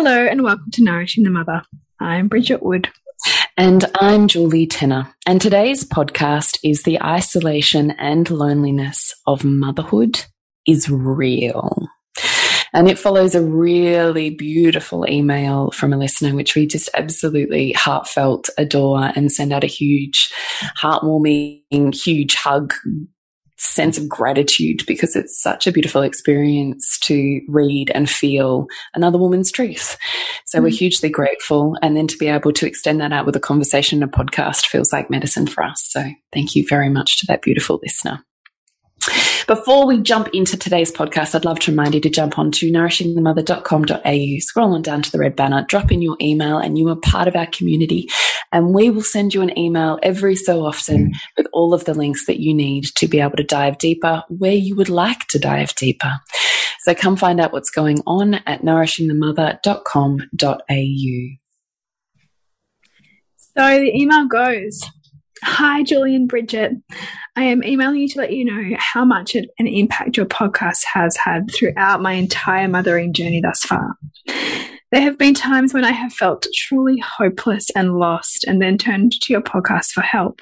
Hello, and welcome to Nourishing the Mother. I'm Bridget Wood. And I'm Julie Tenner. And today's podcast is The Isolation and Loneliness of Motherhood is Real. And it follows a really beautiful email from a listener, which we just absolutely heartfelt adore and send out a huge, heartwarming, huge hug sense of gratitude because it's such a beautiful experience to read and feel another woman's truth. So mm. we're hugely grateful. And then to be able to extend that out with a conversation, a podcast feels like medicine for us. So thank you very much to that beautiful listener. Before we jump into today's podcast, I'd love to remind you to jump on to nourishingthemother.com.au, scroll on down to the red banner, drop in your email, and you are part of our community. And we will send you an email every so often mm. with all of the links that you need to be able to dive deeper where you would like to dive deeper. So come find out what's going on at nourishingthemother.com.au. So the email goes Hi, Julie and Bridget. I am emailing you to let you know how much an impact your podcast has had throughout my entire mothering journey thus far. There have been times when I have felt truly hopeless and lost, and then turned to your podcast for help.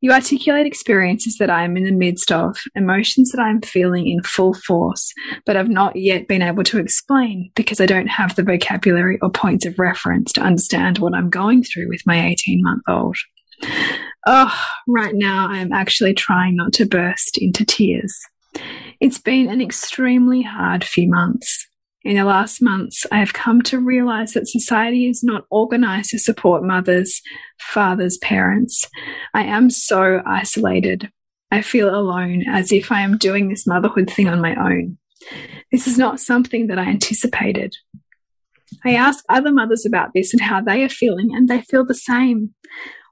You articulate experiences that I am in the midst of, emotions that I am feeling in full force, but have not yet been able to explain because I don't have the vocabulary or points of reference to understand what I'm going through with my 18 month old. Oh, right now I am actually trying not to burst into tears. It's been an extremely hard few months. In the last months, I have come to realize that society is not organized to support mothers, fathers, parents. I am so isolated. I feel alone, as if I am doing this motherhood thing on my own. This is not something that I anticipated. I ask other mothers about this and how they are feeling, and they feel the same.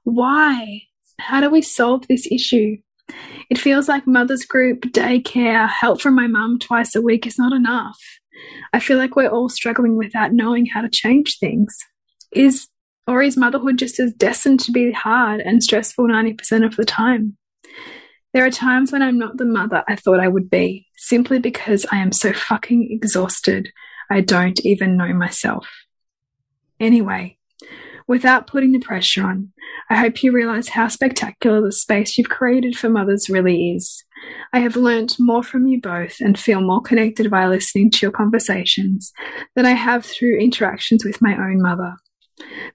Why? How do we solve this issue? It feels like mother's group, daycare, help from my mum twice a week is not enough. I feel like we're all struggling without knowing how to change things. Is or is motherhood just as destined to be hard and stressful 90% of the time? There are times when I'm not the mother I thought I would be, simply because I am so fucking exhausted, I don't even know myself. Anyway, without putting the pressure on. I hope you realize how spectacular the space you've created for mothers really is. I have learnt more from you both and feel more connected by listening to your conversations than I have through interactions with my own mother.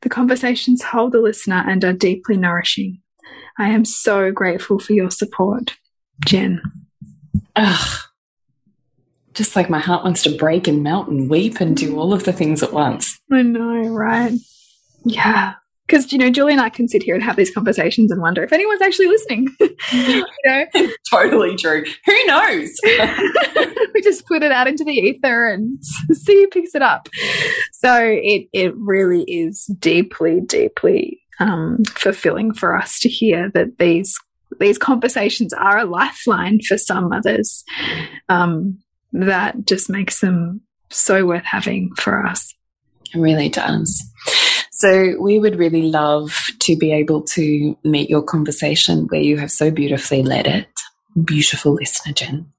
The conversations hold the listener and are deeply nourishing. I am so grateful for your support. Jen. Ugh. Just like my heart wants to break and melt and weep and do all of the things at once. I know, right? Yeah. Because, you know, Julie and I can sit here and have these conversations and wonder if anyone's actually listening. you know? totally true. Who knows? we just put it out into the ether and see who picks it up. So it, it really is deeply, deeply um, fulfilling for us to hear that these these conversations are a lifeline for some mothers. Um, that just makes them so worth having for us. It really does. So we would really love to be able to meet your conversation where you have so beautifully led it. beautiful listener, Jen.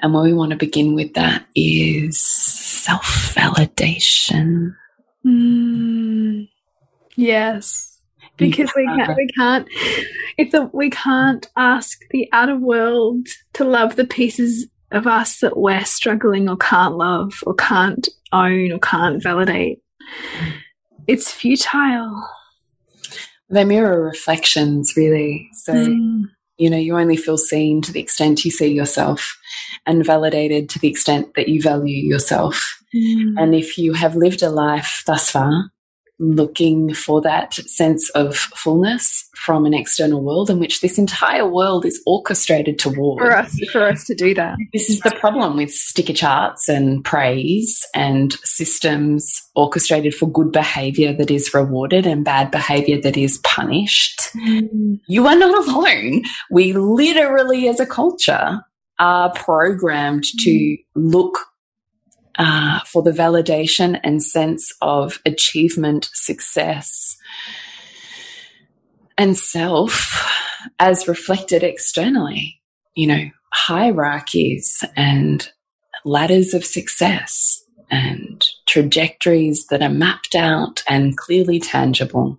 And where we want to begin with that is self validation. Mm, yes, because we can't, we can't if the, we can't ask the outer world to love the pieces of us that we're struggling or can't love or can't own or can't validate. It's futile. They mirror reflections, really. So, mm. you know, you only feel seen to the extent you see yourself and validated to the extent that you value yourself. Mm. And if you have lived a life thus far looking for that sense of fullness from an external world in which this entire world is orchestrated toward for us for us to do that this is the problem with sticker charts and praise and systems orchestrated for good behavior that is rewarded and bad behavior that is punished mm. you are not alone we literally as a culture are programmed mm. to look uh, for the validation and sense of achievement, success, and self as reflected externally. You know, hierarchies and ladders of success and trajectories that are mapped out and clearly tangible.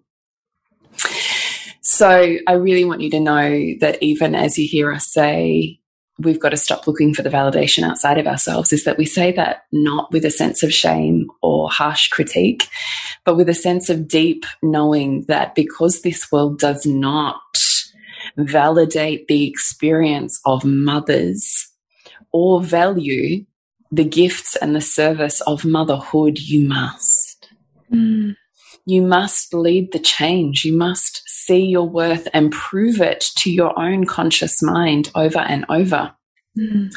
So I really want you to know that even as you hear us say, we've got to stop looking for the validation outside of ourselves is that we say that not with a sense of shame or harsh critique, but with a sense of deep knowing that because this world does not validate the experience of mothers or value the gifts and the service of motherhood, you must. Mm. You must lead the change. You must see your worth and prove it to your own conscious mind over and over. Mm.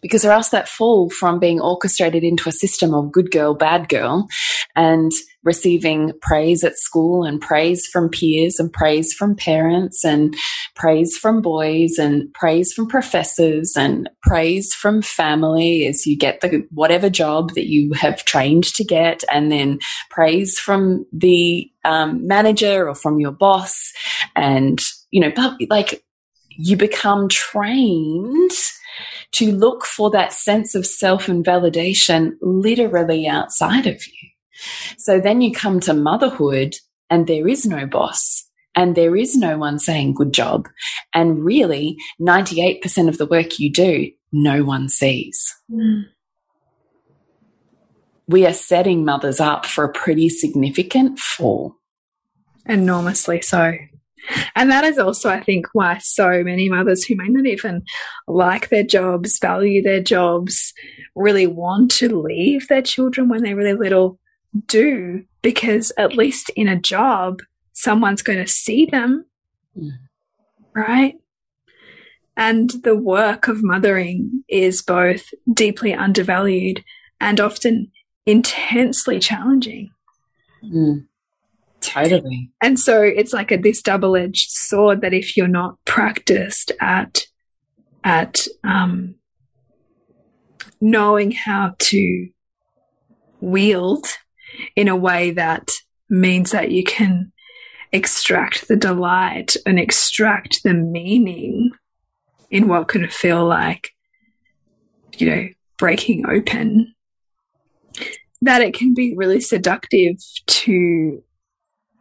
Because or else that fall from being orchestrated into a system of good girl, bad girl, and receiving praise at school and praise from peers and praise from parents and praise from boys and praise from professors and praise from family as you get the whatever job that you have trained to get and then praise from the um, manager or from your boss and you know like you become trained to look for that sense of self and validation literally outside of you. So then you come to motherhood and there is no boss and there is no one saying good job. And really 98% of the work you do, no one sees. Mm. We are setting mothers up for a pretty significant fall. Enormously so. And that is also, I think, why so many mothers who may not even like their jobs, value their jobs, really want to leave their children when they're really little do, because at least in a job, someone's going to see them, mm. right? And the work of mothering is both deeply undervalued and often intensely challenging. Mm. Totally. And so it's like a, this double edged sword that if you're not practiced at, at, um, knowing how to wield in a way that means that you can extract the delight and extract the meaning in what can feel like, you know, breaking open, that it can be really seductive to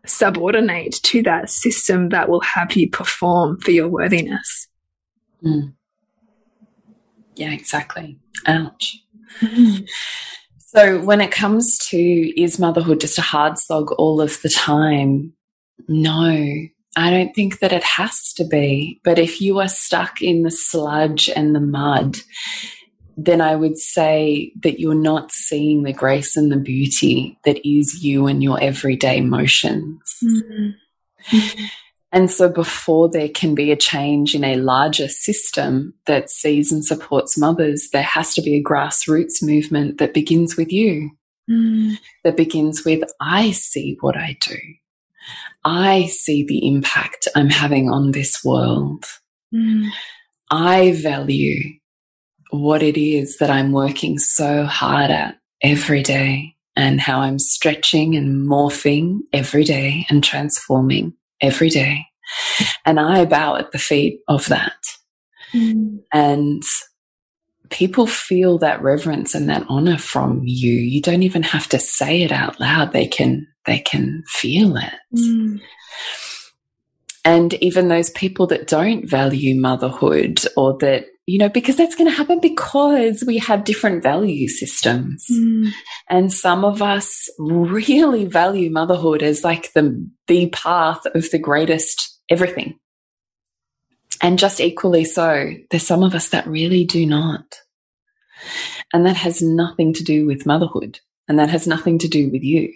subordinate to that system that will have you perform for your worthiness. Mm. Yeah, exactly. Ouch. Mm. So, when it comes to is motherhood just a hard slog all of the time? No, I don't think that it has to be. But if you are stuck in the sludge and the mud, then I would say that you're not seeing the grace and the beauty that is you and your everyday motions. Mm -hmm. And so, before there can be a change in a larger system that sees and supports mothers, there has to be a grassroots movement that begins with you, mm. that begins with I see what I do. I see the impact I'm having on this world. Mm. I value what it is that I'm working so hard at every day and how I'm stretching and morphing every day and transforming every day. And I bow at the feet of that. Mm. And people feel that reverence and that honor from you. You don't even have to say it out loud. They can, they can feel it. Mm. And even those people that don't value motherhood or that, you know, because that's going to happen because we have different value systems. Mm. And some of us really value motherhood as like the, the path of the greatest everything. And just equally so, there's some of us that really do not. And that has nothing to do with motherhood. And that has nothing to do with you.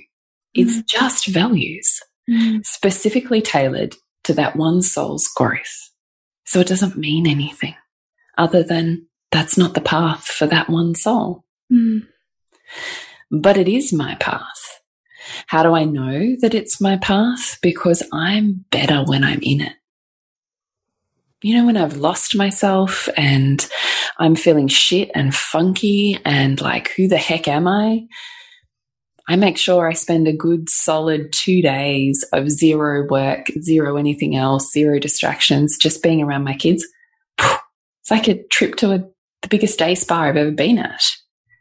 It's mm. just values mm. specifically tailored to that one soul's growth. So it doesn't mean anything other than that's not the path for that one soul. Mm. But it is my path. How do I know that it's my path? Because I'm better when I'm in it you know, when I've lost myself and I'm feeling shit and funky and like, who the heck am I? I make sure I spend a good solid two days of zero work, zero anything else, zero distractions, just being around my kids. It's like a trip to a, the biggest day spa I've ever been at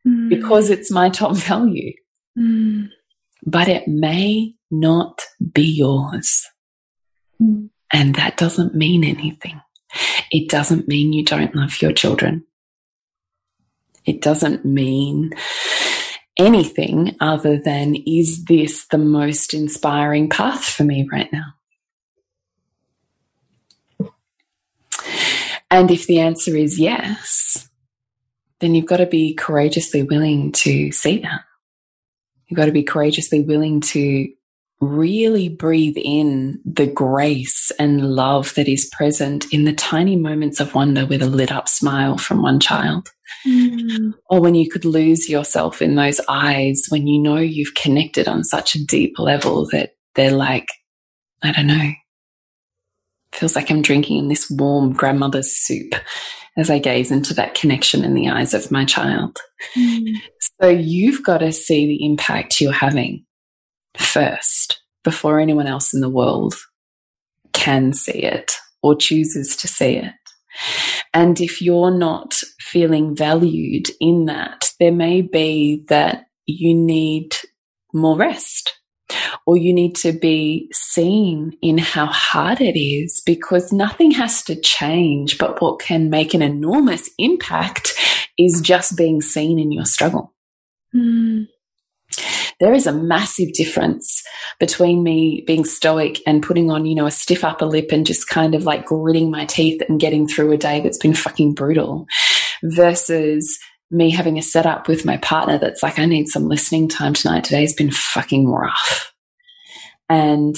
mm. because it's my top value. Mm. But it may not be yours. Mm. And that doesn't mean anything. It doesn't mean you don't love your children. It doesn't mean anything other than, is this the most inspiring path for me right now? And if the answer is yes, then you've got to be courageously willing to see that. You've got to be courageously willing to really breathe in the grace and love that is present in the tiny moments of wonder with a lit up smile from one child. Mm. Or when you could lose yourself in those eyes when you know you've connected on such a deep level that they're like, I don't know, feels like I'm drinking in this warm grandmother's soup as I gaze into that connection in the eyes of my child. Mm. So you've got to see the impact you're having first before anyone else in the world can see it or chooses to see it. And if you're not feeling valued in that, there may be that you need more rest or you need to be seen in how hard it is because nothing has to change. But what can make an enormous impact is just being seen in your struggle. Mm there is a massive difference between me being stoic and putting on, you know, a stiff upper lip and just kind of like gritting my teeth and getting through a day that's been fucking brutal versus me having a setup with my partner that's like, I need some listening time tonight. Today's been fucking rough. And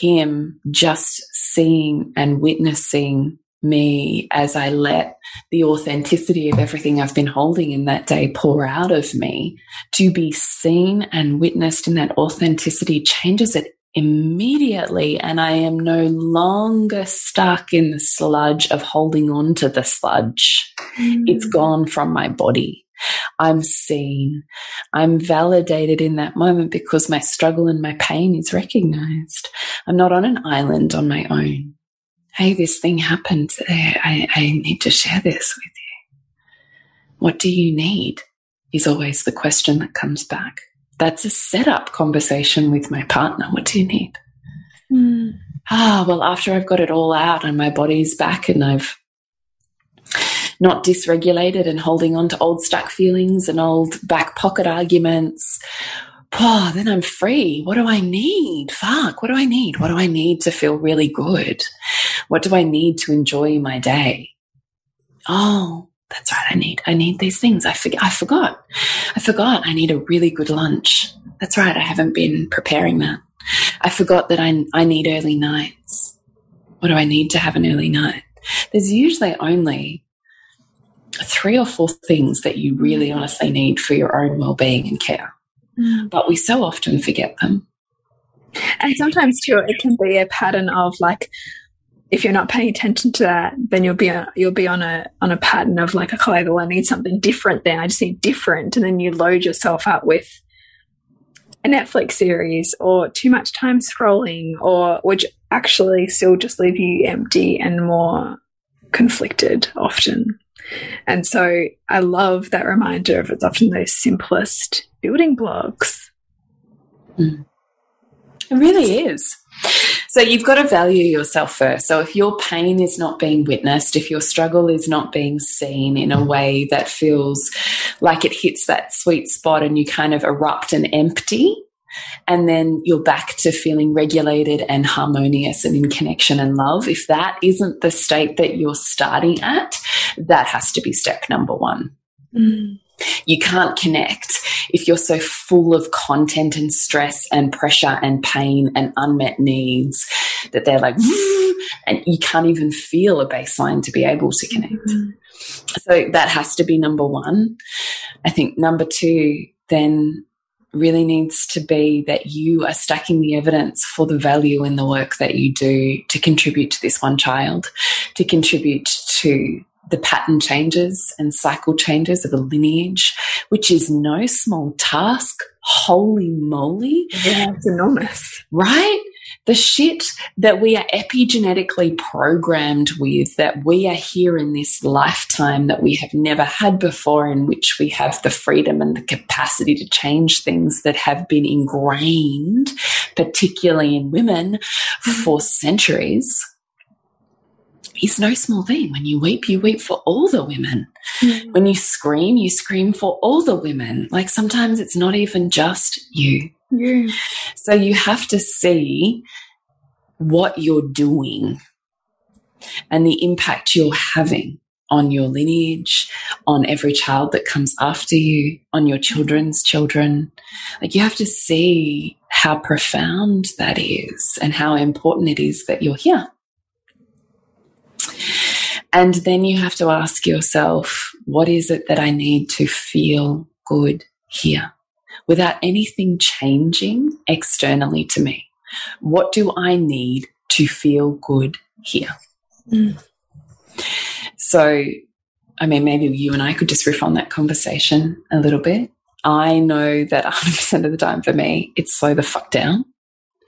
him just seeing and witnessing me as I let the authenticity of everything I've been holding in that day pour out of me to be seen and witnessed in that authenticity changes it immediately. And I am no longer stuck in the sludge of holding on to the sludge. Mm. It's gone from my body. I'm seen. I'm validated in that moment because my struggle and my pain is recognized. I'm not on an island on my own hey, this thing happened. I, I need to share this with you. What do you need? Is always the question that comes back. That's a setup conversation with my partner. What do you need? Mm. Ah, well, after I've got it all out and my body's back and I've not dysregulated and holding on to old stuck feelings and old back pocket arguments, oh, then I'm free. What do I need? Fuck, what do I need? What do I need to feel really good? What do I need to enjoy my day? Oh, that's right. I need, I need these things. I forget, I forgot. I forgot I need a really good lunch. That's right. I haven't been preparing that. I forgot that I, I need early nights. What do I need to have an early night? There's usually only three or four things that you really honestly need for your own well-being and care. Mm. But we so often forget them. And sometimes too, it can be a pattern of like, if you're not paying attention to that, then you'll be a, you'll be on a on a pattern of like, okay, well, I need something different. Then I just need different, and then you load yourself up with a Netflix series or too much time scrolling, or which actually still just leave you empty and more conflicted often. And so I love that reminder of it's often those simplest building blocks. Mm. It really is. So you've got to value yourself first. So if your pain is not being witnessed, if your struggle is not being seen in a way that feels like it hits that sweet spot and you kind of erupt and empty, and then you're back to feeling regulated and harmonious and in connection and love. If that isn't the state that you're starting at, that has to be step number one. Mm. You can't connect if you're so full of content and stress and pressure and pain and unmet needs that they're like, and you can't even feel a baseline to be able to connect. Mm. So that has to be number one. I think number two, then really needs to be that you are stacking the evidence for the value in the work that you do to contribute to this one child, to contribute to the pattern changes and cycle changes of a lineage, which is no small task. Holy moly. Yeah, it's enormous. Right? the shit that we are epigenetically programmed with, that we are here in this lifetime that we have never had before, in which we have the freedom and the capacity to change things that have been ingrained, particularly in women, for centuries. Is no small thing. When you weep, you weep for all the women. Mm. When you scream, you scream for all the women. Like sometimes it's not even just you. Yeah. So you have to see what you're doing and the impact you're having on your lineage, on every child that comes after you, on your children's children. Like you have to see how profound that is and how important it is that you're here. And then you have to ask yourself, what is it that I need to feel good here? without anything changing externally to me. What do I need to feel good here? Mm. So, I mean, maybe you and I could just riff on that conversation a little bit. I know that 100% of the time for me, it's slow the fuck down.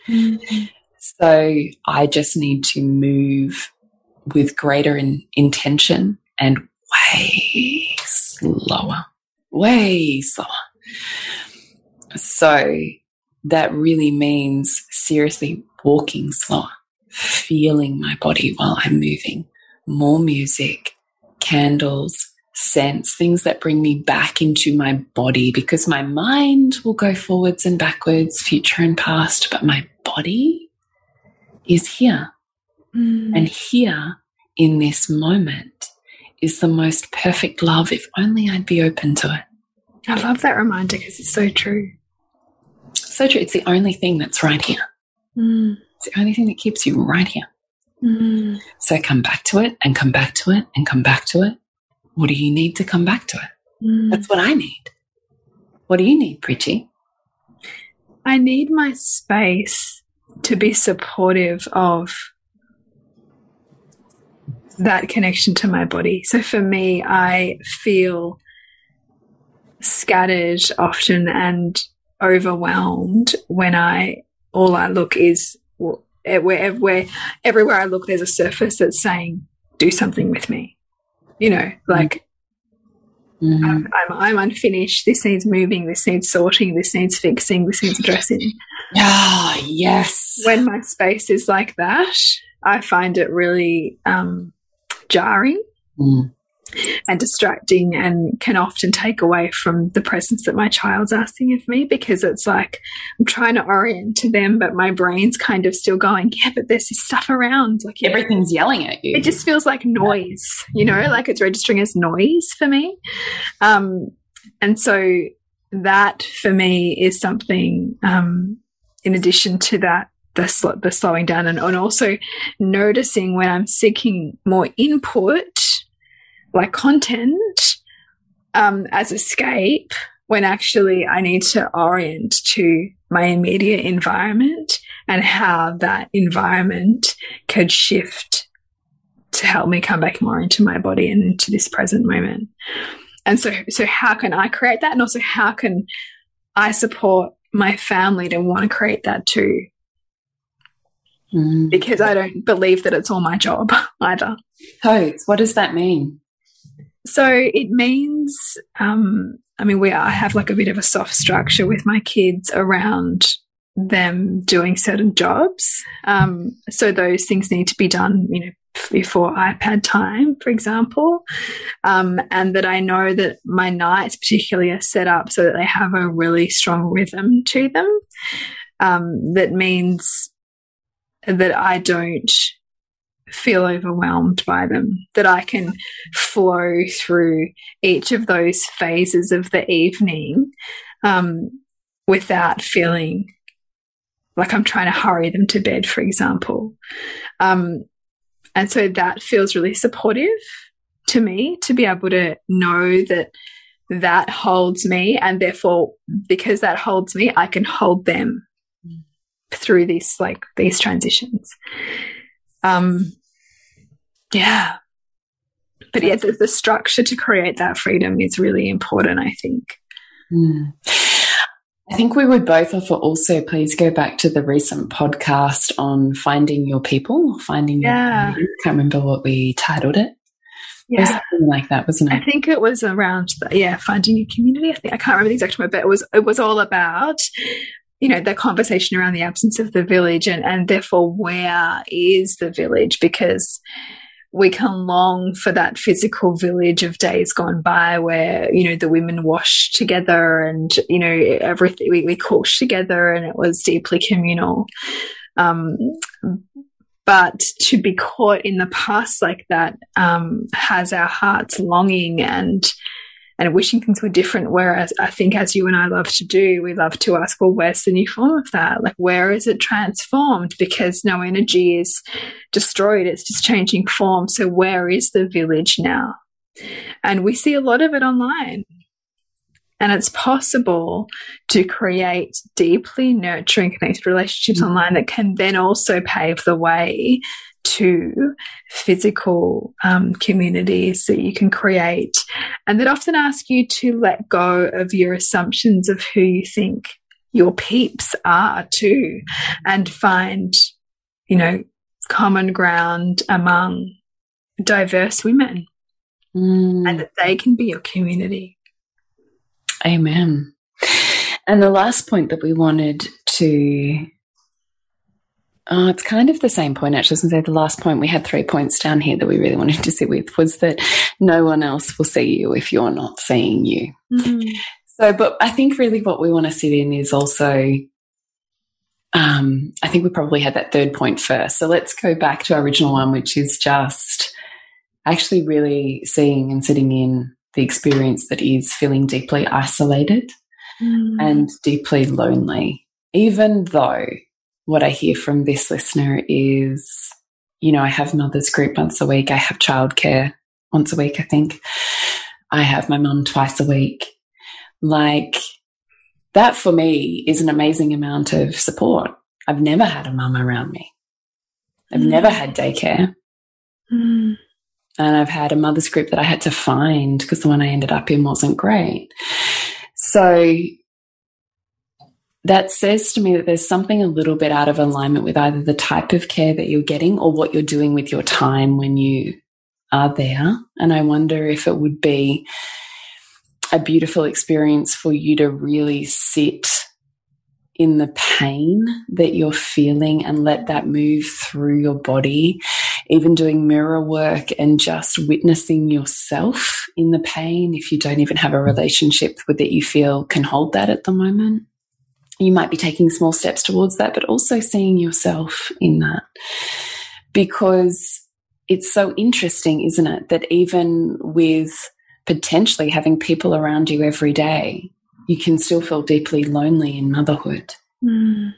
Mm. So I just need to move with greater in intention and way slower, way slower. So that really means seriously walking slower, feeling my body while I'm moving, more music, candles, scents, things that bring me back into my body because my mind will go forwards and backwards, future and past, but my body is here. Mm. And here in this moment is the most perfect love if only I'd be open to it. I love that reminder because it's so true so true. It's the only thing that's right here. Mm. It's the only thing that keeps you right here. Mm. So come back to it and come back to it and come back to it. What do you need to come back to it? Mm. That's what I need. What do you need, Preachy? I need my space to be supportive of that connection to my body. So for me, I feel scattered often and overwhelmed when I all I look is where, where everywhere I look, there's a surface that's saying, "Do something with me," you know, like. Mm -hmm. I'm, I'm, I'm unfinished. This needs moving. This needs sorting. This needs fixing. This needs addressing. Ah, yes. When my space is like that, I find it really um, jarring. Mm and distracting and can often take away from the presence that my child's asking of me because it's like I'm trying to orient to them, but my brain's kind of still going, yeah, but there's this stuff around. Like everything's yelling at you. It just feels like noise, you know, like it's registering as noise for me. Um, and so that for me is something, um, in addition to that, the, sl the slowing down and, and also noticing when I'm seeking more input like content um, as escape when actually I need to orient to my immediate environment and how that environment could shift to help me come back more into my body and into this present moment. And so, so how can I create that? And also how can I support my family to want to create that too? Mm. because I don't believe that it's all my job either. Totes, what does that mean? So it means, um, I mean, we I have like a bit of a soft structure with my kids around them doing certain jobs. Um, so those things need to be done, you know, before iPad time, for example. Um, and that I know that my nights particularly are set up so that they have a really strong rhythm to them. Um, that means that I don't feel overwhelmed by them, that I can flow through each of those phases of the evening um, without feeling like I'm trying to hurry them to bed, for example. Um, and so that feels really supportive to me to be able to know that that holds me. And therefore, because that holds me, I can hold them through these like these transitions. Um, yeah. But yeah, the, the structure to create that freedom is really important, I think. Mm. I think we would both offer also please go back to the recent podcast on finding your people, finding yeah. your can't remember what we titled it. Yeah. something like that, wasn't it? I think it was around the, yeah, finding your community. I think I can't remember the exact word, but it was it was all about you know the conversation around the absence of the village and and therefore where is the village because we can long for that physical village of days gone by where, you know, the women washed together and, you know, everything, we, we cooked together and it was deeply communal. Um, but to be caught in the past like that um, has our hearts longing and and wishing things were different. Whereas I think, as you and I love to do, we love to ask, well, where's the new form of that? Like, where is it transformed? Because no energy is destroyed, it's just changing form. So, where is the village now? And we see a lot of it online. And it's possible to create deeply nurturing, connected relationships mm -hmm. online that can then also pave the way to physical um, communities that you can create and that often ask you to let go of your assumptions of who you think your peeps are too and find you know common ground among diverse women mm. and that they can be your community amen and the last point that we wanted to Oh, it's kind of the same point, actually. I was say the last point we had three points down here that we really wanted to sit with was that no one else will see you if you're not seeing you. Mm -hmm. So, but I think really what we want to sit in is also, um, I think we probably had that third point first. So let's go back to our original one, which is just actually really seeing and sitting in the experience that is feeling deeply isolated mm. and deeply lonely, even though what I hear from this listener is, you know, I have mother's group once a week. I have childcare once a week, I think. I have my mum twice a week. Like, that for me is an amazing amount of support. I've never had a mum around me. I've mm. never had daycare. Mm. And I've had a mother's group that I had to find because the one I ended up in wasn't great. So that says to me that there's something a little bit out of alignment with either the type of care that you're getting or what you're doing with your time when you are there. And I wonder if it would be a beautiful experience for you to really sit in the pain that you're feeling and let that move through your body, even doing mirror work and just witnessing yourself in the pain if you don't even have a relationship with it you feel can hold that at the moment you might be taking small steps towards that, but also seeing yourself in that. Because it's so interesting, isn't it, that even with potentially having people around you every day, you can still feel deeply lonely in motherhood. Mm.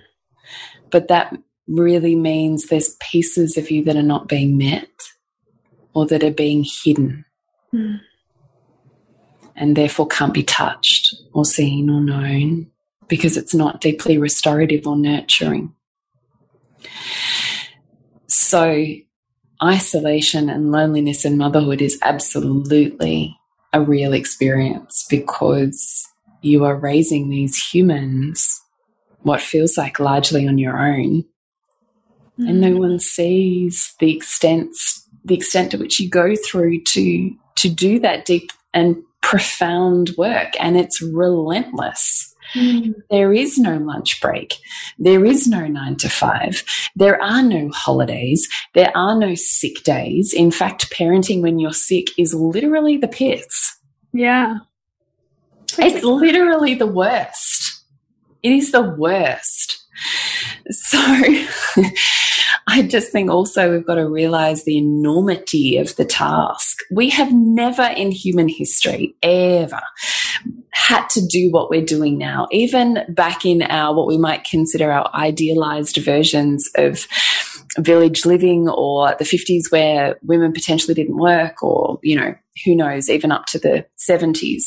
But that really means there's pieces of you that are not being met or that are being hidden. Mm. And therefore can't be touched or seen or known because it's not deeply restorative or nurturing. So, isolation and loneliness in motherhood is absolutely a real experience because you are raising these humans what feels like largely on your own mm. and no one sees the extent the extent to which you go through to to do that deep and profound work and it's relentless Mm. There is no lunch break. There is no nine to five. There are no holidays. There are no sick days. In fact, parenting when you're sick is literally the pits. Yeah. It's literally the worst. It is the worst. So I just think also we've got to realize the enormity of the task. We have never in human history ever had to do what we're doing now. Even back in our, what we might consider our idealized versions of village living or the 50s where women potentially didn't work or, you know, who knows, even up to the 70s.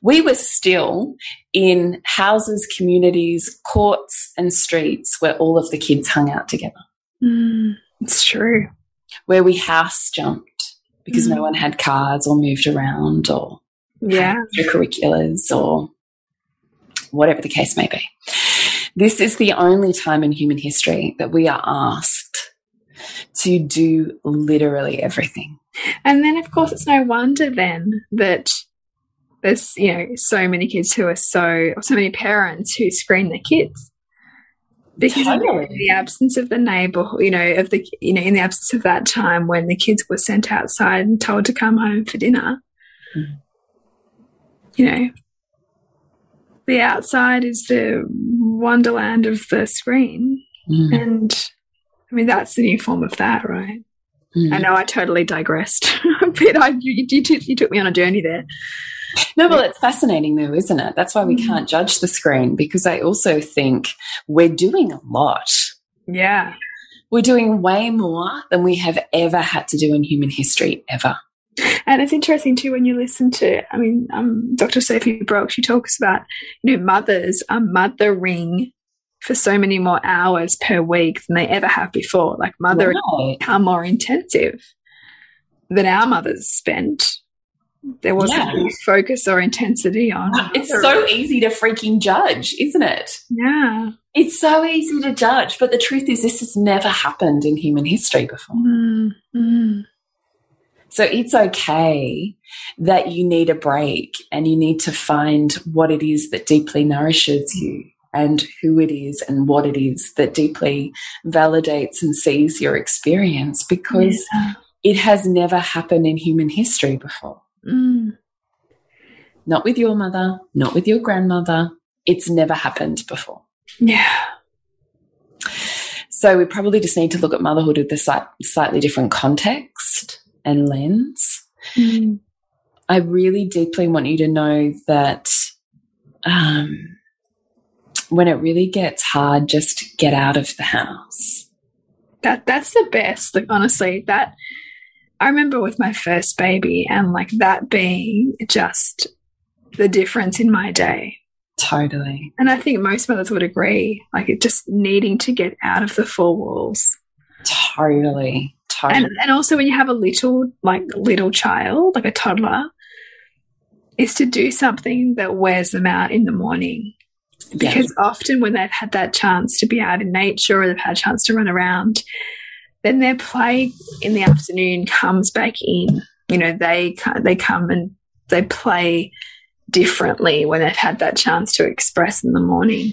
We were still in houses, communities, courts and streets where all of the kids hung out together. Mm, it's true. Where we house jumped because mm. no one had cars or moved around or yeah. curriculars or whatever the case may be. This is the only time in human history that we are asked to do literally everything. And then, of course, it's no wonder then that there's, you know, so many kids who are so, so many parents who screen their kids. Because totally. in the absence of the neighbor, you know, of the, you know, in the absence of that time when the kids were sent outside and told to come home for dinner, mm you know, the outside is the wonderland of the screen. Mm. And I mean, that's the new form of that, right? Mm. I know I totally digressed a bit. I, you, you, you, took me on a journey there. No, well, it's fascinating though, isn't it? That's why we mm. can't judge the screen because I also think we're doing a lot. Yeah. We're doing way more than we have ever had to do in human history, ever. And it's interesting too when you listen to, I mean, um, Dr. Sophie Brock, she talks about, you know, mothers are mothering for so many more hours per week than they ever have before. Like mothering right. become more intensive than our mothers spent. There wasn't yeah. focus or intensity on. It's so easy to freaking judge, isn't it? Yeah. It's so easy to judge, but the truth is, this has never happened in human history before. Mm, mm. So it's okay that you need a break and you need to find what it is that deeply nourishes you and who it is and what it is that deeply validates and sees your experience because yeah. it has never happened in human history before. Mm. Not with your mother, not with your grandmother. It's never happened before. Yeah. So we probably just need to look at motherhood with a slightly different context and lens. Mm. I really deeply want you to know that um, when it really gets hard, just get out of the house. That that's the best. Like honestly, that I remember with my first baby and like that being just the difference in my day. Totally. And I think most mothers would agree, like it just needing to get out of the four walls. Totally. And, and also when you have a little, like little child, like a toddler, is to do something that wears them out in the morning. Because yeah. often when they've had that chance to be out in nature or they've had a chance to run around, then their play in the afternoon comes back in. You know, they they come and they play differently when they've had that chance to express in the morning.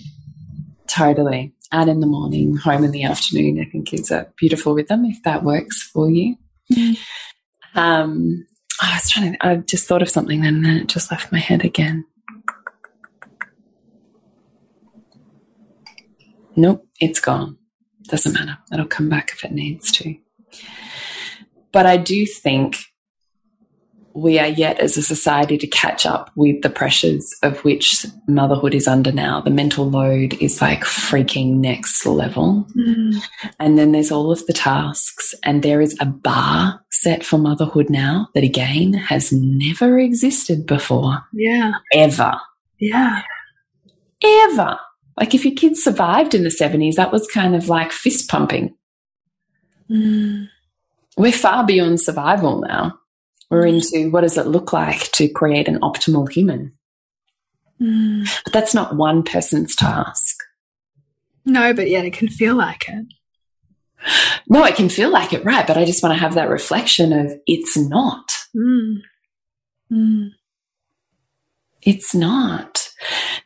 Totally out in the morning, home in the afternoon. I think is a beautiful rhythm if that works for you. Mm. Um, I was trying to, I just thought of something then and then it just left my head again. Nope, it's gone. Doesn't matter. It'll come back if it needs to. But I do think we are yet as a society to catch up with the pressures of which motherhood is under now. The mental load is like freaking next level. Mm. And then there's all of the tasks, and there is a bar set for motherhood now that again has never existed before. Yeah. Ever. Yeah. Ever. Like if your kids survived in the 70s, that was kind of like fist pumping. Mm. We're far beyond survival now. We're into what does it look like to create an optimal human. Mm. But that's not one person's task. No, but yet it can feel like it. no, it can feel like it, right? But I just want to have that reflection of it's not. Mm. Mm. It's not.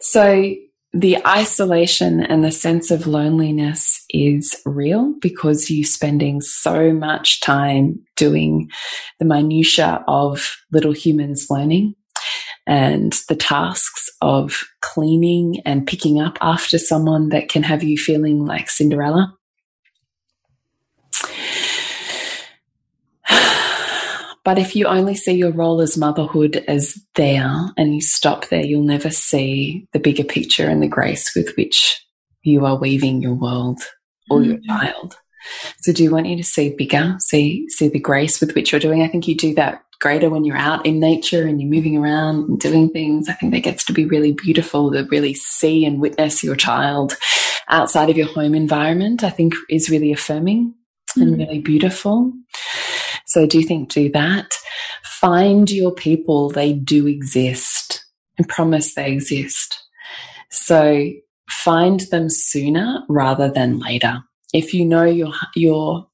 So the isolation and the sense of loneliness is real because you're spending so much time doing the minutiae of little humans learning and the tasks of cleaning and picking up after someone that can have you feeling like Cinderella. But if you only see your role as motherhood as there and you stop there, you'll never see the bigger picture and the grace with which you are weaving your world or mm. your child. So do you want you to see bigger, see see the grace with which you're doing? I think you do that greater when you're out in nature and you're moving around and doing things. I think that gets to be really beautiful to really see and witness your child outside of your home environment, I think is really affirming mm. and really beautiful. So do you think do that? Find your people. They do exist and promise they exist. So find them sooner rather than later. If you know you're, you're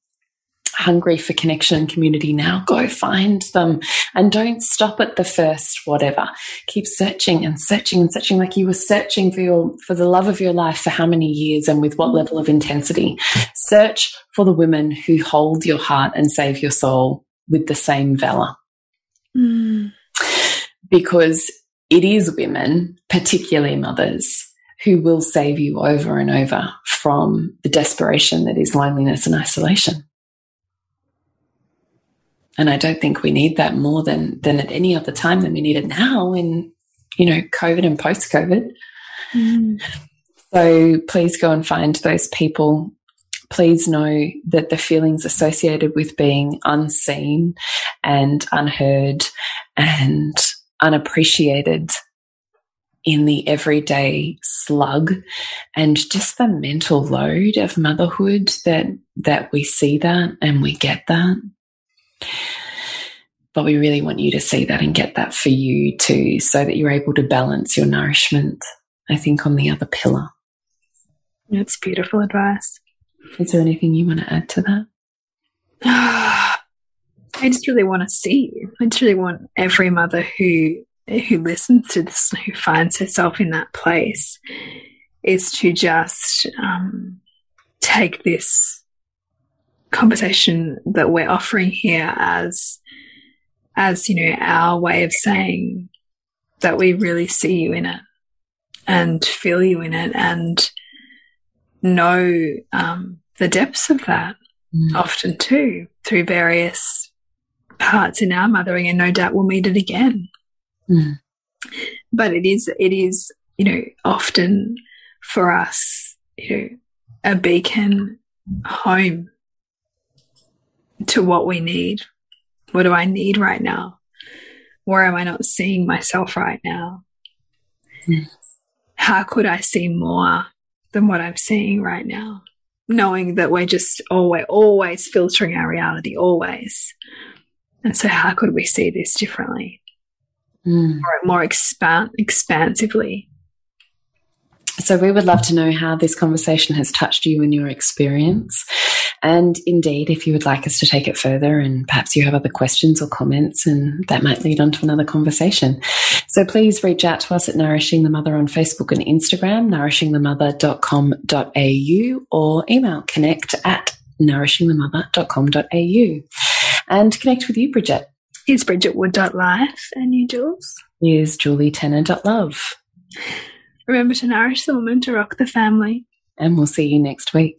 hungry for connection and community now, go find them and don't stop at the first whatever. Keep searching and searching and searching like you were searching for your for the love of your life for how many years and with what level of intensity. Search for the women who hold your heart and save your soul with the same valor. Mm. Because it is women, particularly mothers, who will save you over and over from the desperation that is loneliness and isolation. And I don't think we need that more than than at any other time than we need it now in, you know, COVID and post COVID. Mm. So please go and find those people. Please know that the feelings associated with being unseen and unheard and unappreciated in the everyday slug and just the mental load of motherhood that that we see that and we get that but we really want you to see that and get that for you too, so that you're able to balance your nourishment, I think, on the other pillar. That's beautiful advice. Is there anything you want to add to that? I just really want to see you. I just really want every mother who who listens to this, who finds herself in that place, is to just um, take this conversation that we're offering here as as you know our way of saying that we really see you in it and feel you in it and know um, the depths of that mm. often too through various parts in our mothering and no doubt we'll meet it again mm. but it is it is you know often for us you know a beacon home to what we need. What do I need right now? Where am I not seeing myself right now? Mm. How could I see more than what I'm seeing right now? Knowing that we're just always, always filtering our reality, always. And so, how could we see this differently? Mm. More, more expan expansively? So, we would love to know how this conversation has touched you in your experience. And indeed, if you would like us to take it further and perhaps you have other questions or comments, and that might lead on to another conversation. So please reach out to us at Nourishing the Mother on Facebook and Instagram, nourishingthemother.com.au, or email connect at nourishingthemother.com.au. And connect with you, Bridget. Is bridgetwood.life and you, Jules? Is julietenner.love. Remember to nourish the woman to rock the family. And we'll see you next week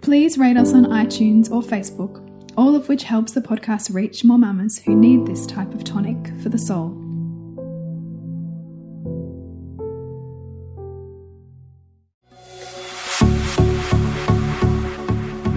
please rate us on iTunes or Facebook, all of which helps the podcast reach more mamas who need this type of tonic for the soul.